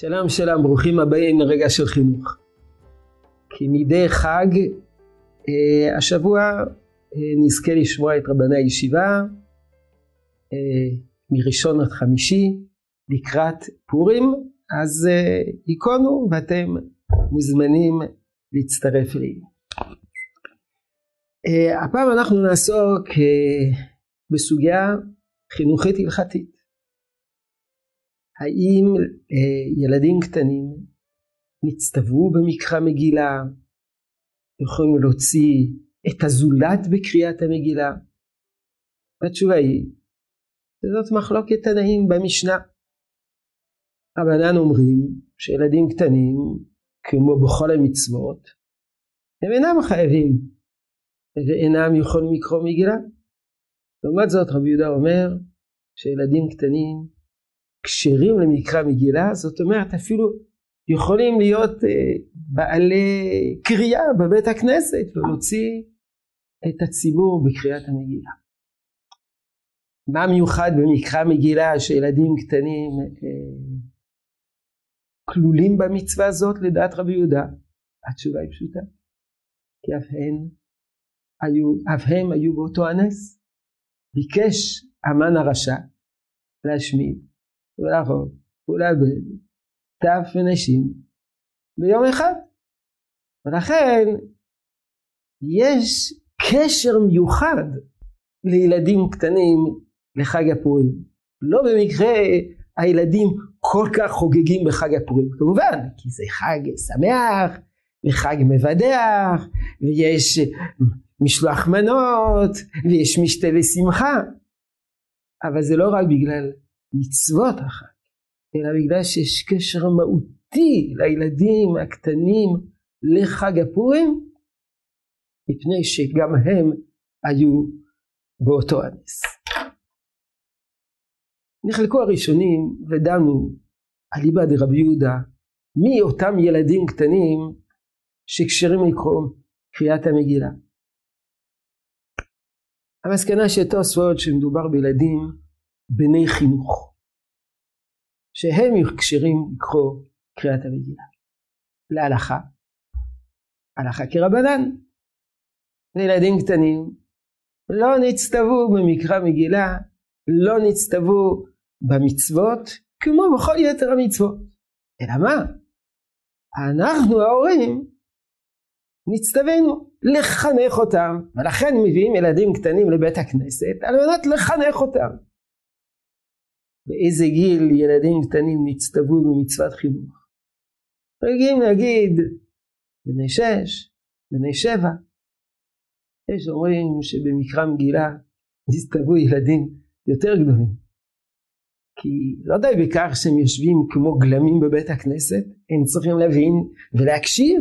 שלום שלום, ברוכים הבאים לרגע של חינוך. כי מדי חג אה, השבוע אה, נזכה לשמוע את רבני הישיבה אה, מראשון עד חמישי לקראת פורים, אז היכונו ואתם מוזמנים להצטרף אלינו. אה, הפעם אנחנו נעסוק בסוגיה חינוכית הלכתית. האם אה, ילדים קטנים נצטוו במקרא מגילה, יכולים להוציא את הזולת בקריאת המגילה? התשובה היא, זאת מחלוקת תנאים במשנה. רבנן אומרים שילדים קטנים, כמו בכל המצוות, הם אינם חייבים ואינם יכולים לקרוא מגילה. לעומת זאת רבי יהודה אומר שילדים קטנים כשרים למקרא מגילה, זאת אומרת אפילו יכולים להיות אה, בעלי קריאה בבית הכנסת ולהוציא את הציבור בקריאת המגילה. מה מיוחד במקרא מגילה שילדים קטנים אה, כלולים במצווה הזאת לדעת רבי יהודה? התשובה היא פשוטה, כי אף הם היו, אף הם היו באותו הנס. ביקש המן הרשע להשמיד ולעבוד ולאבד טף ונשים ביום אחד. ולכן יש קשר מיוחד לילדים קטנים לחג הפורים. לא במקרה הילדים כל כך חוגגים בחג הפורים, כמובן, כי זה חג שמח וחג מבדח ויש משלוח מנות ויש משתה ושמחה, אבל זה לא רק בגלל מצוות החג, אלא בגלל שיש קשר מהותי לילדים הקטנים לחג הפורים, מפני שגם הם היו באותו הנס. נחלקו הראשונים ודנו אליבא דרבי יהודה מי אותם ילדים קטנים שכשרים לקרוא קריאת המגילה. המסקנה של תוספות שמדובר בילדים בני חינוך שהם כשרים לקרוא קריאת המגילה. להלכה, הלכה כרבנן. לילדים קטנים לא נצטוו במקרא מגילה, לא נצטוו במצוות כמו בכל יתר המצוות. אלא מה? אנחנו ההורים נצטווינו לחנך אותם, ולכן מביאים ילדים קטנים לבית הכנסת על מנת לחנך אותם. באיזה גיל ילדים קטנים נצטוו במצוות חינוך? רגילים להגיד בני שש, בני שבע. יש אומרים שבמקרא מגילה נצטוו ילדים יותר גדולים. כי לא די בכך שהם יושבים כמו גלמים בבית הכנסת, הם צריכים להבין ולהקשיב.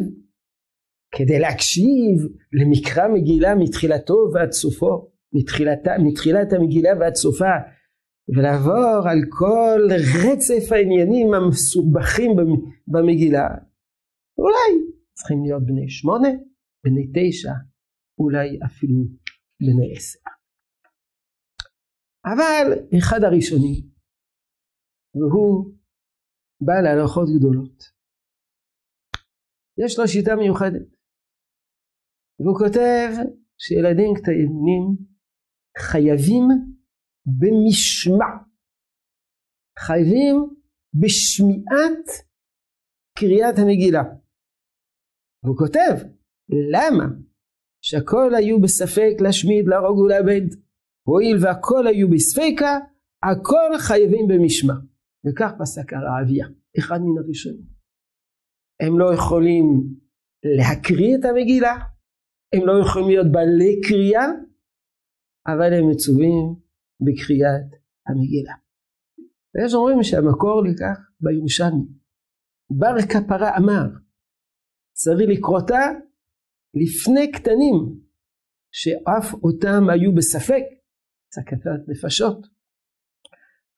כדי להקשיב למקרא מגילה מתחילתו ועד סופו, מתחילת, מתחילת המגילה ועד סופה, ולעבור על כל רצף העניינים המסובכים במגילה. אולי צריכים להיות בני שמונה, בני תשע, אולי אפילו בני עשר. אבל אחד הראשונים, והוא בעל הלכות גדולות, יש לו שיטה מיוחדת, והוא כותב שילדים קטנים חייבים במשמע, חייבים בשמיעת קריאת המגילה. והוא כותב, למה? שהכל היו בספק להשמיד, להרוג ולאבד. הואיל והכל היו בספקה, הכל חייבים במשמע. וכך פסק הרעביה, אחד מן הראשונים. הם לא יכולים להקריא את המגילה, הם לא יכולים להיות בעלי קריאה, אבל הם מצווים בקריאת המגילה. ויש אומרים שהמקור לכך בירושלמי. בר כפרה אמר, צריך לקרותה לפני קטנים, שאף אותם היו בספק, סכנת נפשות.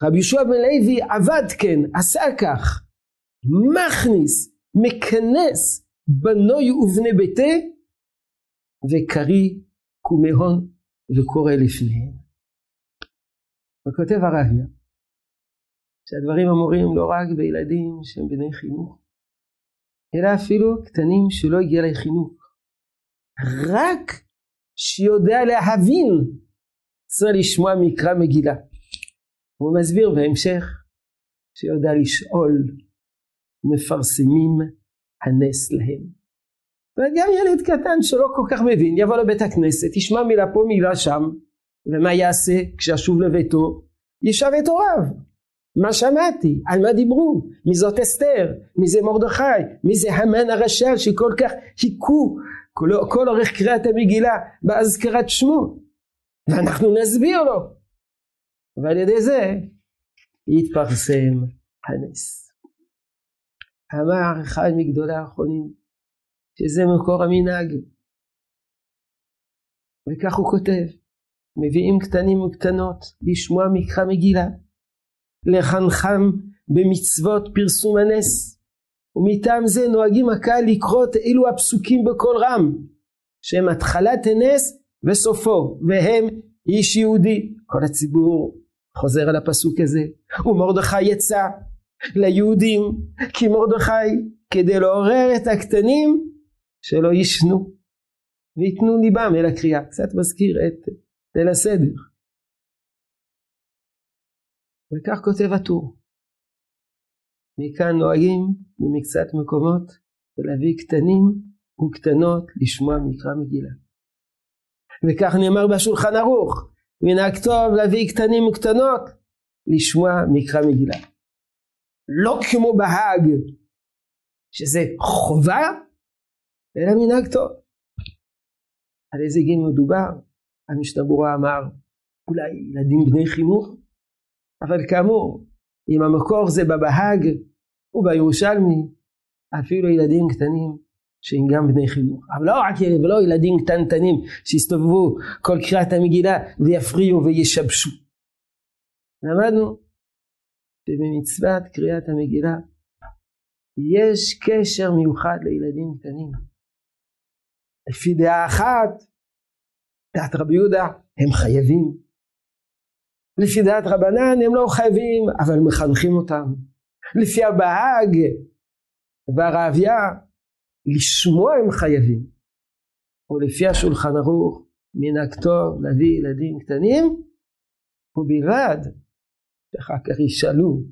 רבי יהושע בן לוי עבד כן, עשה כך, מכניס, מכנס בנוי ובני ביתה, וקרי קומהון וקורא לפניהם. וכותב הרביה שהדברים אמורים לא רק בילדים שהם בני חינוך, אלא אפילו קטנים שלא הגיע להם חינוך. רק שיודע להבין צריך לשמוע מקרא מגילה. הוא מסביר בהמשך שיודע לשאול מפרסמים הנס להם. וגם ילד קטן שלא כל כך מבין יבוא לבית הכנסת ישמע מילה פה מילה שם ומה יעשה כשאשוב לביתו? ישב את הוריו. מה שמעתי? על מה דיברו? מי זאת אסתר? מי זה מרדכי? מי זה המן הרשע שכל כך היכו כל, כל אורך קריאת המגילה באזכרת שמו. ואנחנו נסביר לו. ועל ידי זה יתפרסם הנס. אמר אחד מגדולי האחרונים שזה מקור המנהג. וכך הוא כותב מביאים קטנים וקטנות לשמוע מקרא מגילה לחנכם במצוות פרסום הנס. ומטעם זה נוהגים הקהל לקרות אילו הפסוקים בקול רם שהם התחלת הנס וסופו והם איש יהודי. כל הציבור חוזר על הפסוק הזה ומרדכי יצא ליהודים כי מרדכי כדי לעורר את הקטנים שלא ישנו ויתנו ליבם אל הקריאה. קצת מזכיר את ליל הסדר. וכך כותב הטור. מכאן נוהגים במקצת מקומות ולהביא קטנים וקטנות לשמוע מקרא מגילה. וכך נאמר בשולחן ערוך מנהג טוב להביא קטנים וקטנות לשמוע מקרא מגילה. לא כמו בהאג שזה חובה אלא מנהג טוב. על איזה גיל מדובר המשתברורה אמר אולי ילדים בני חינוך? אבל כאמור אם המקור זה בבהאג ובירושלמי אפילו ילדים קטנים שהם גם בני חינוך. אבל לא רק ילדים ולא ילדים קטנטנים שיסתובבו כל קריאת המגילה ויפריעו וישבשו. למדנו שבמצוות קריאת המגילה יש קשר מיוחד לילדים קטנים. לפי דעה אחת דעת רבי יהודה הם חייבים לפי דעת רבנן הם לא חייבים אבל מחנכים אותם לפי הבהאג והרעביה לשמוע הם חייבים ולפי השולחן ערוך מנהג טוב להביא ילדים קטנים ובלבד שאחר כך ישאלו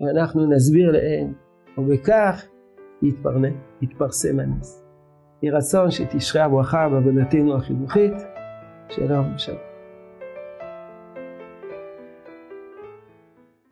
ואנחנו נסביר להם ובכך יתפרסם הנס. יהי רצון שתשרה הברכה בעבודתנו החינוכית. 接到我们下。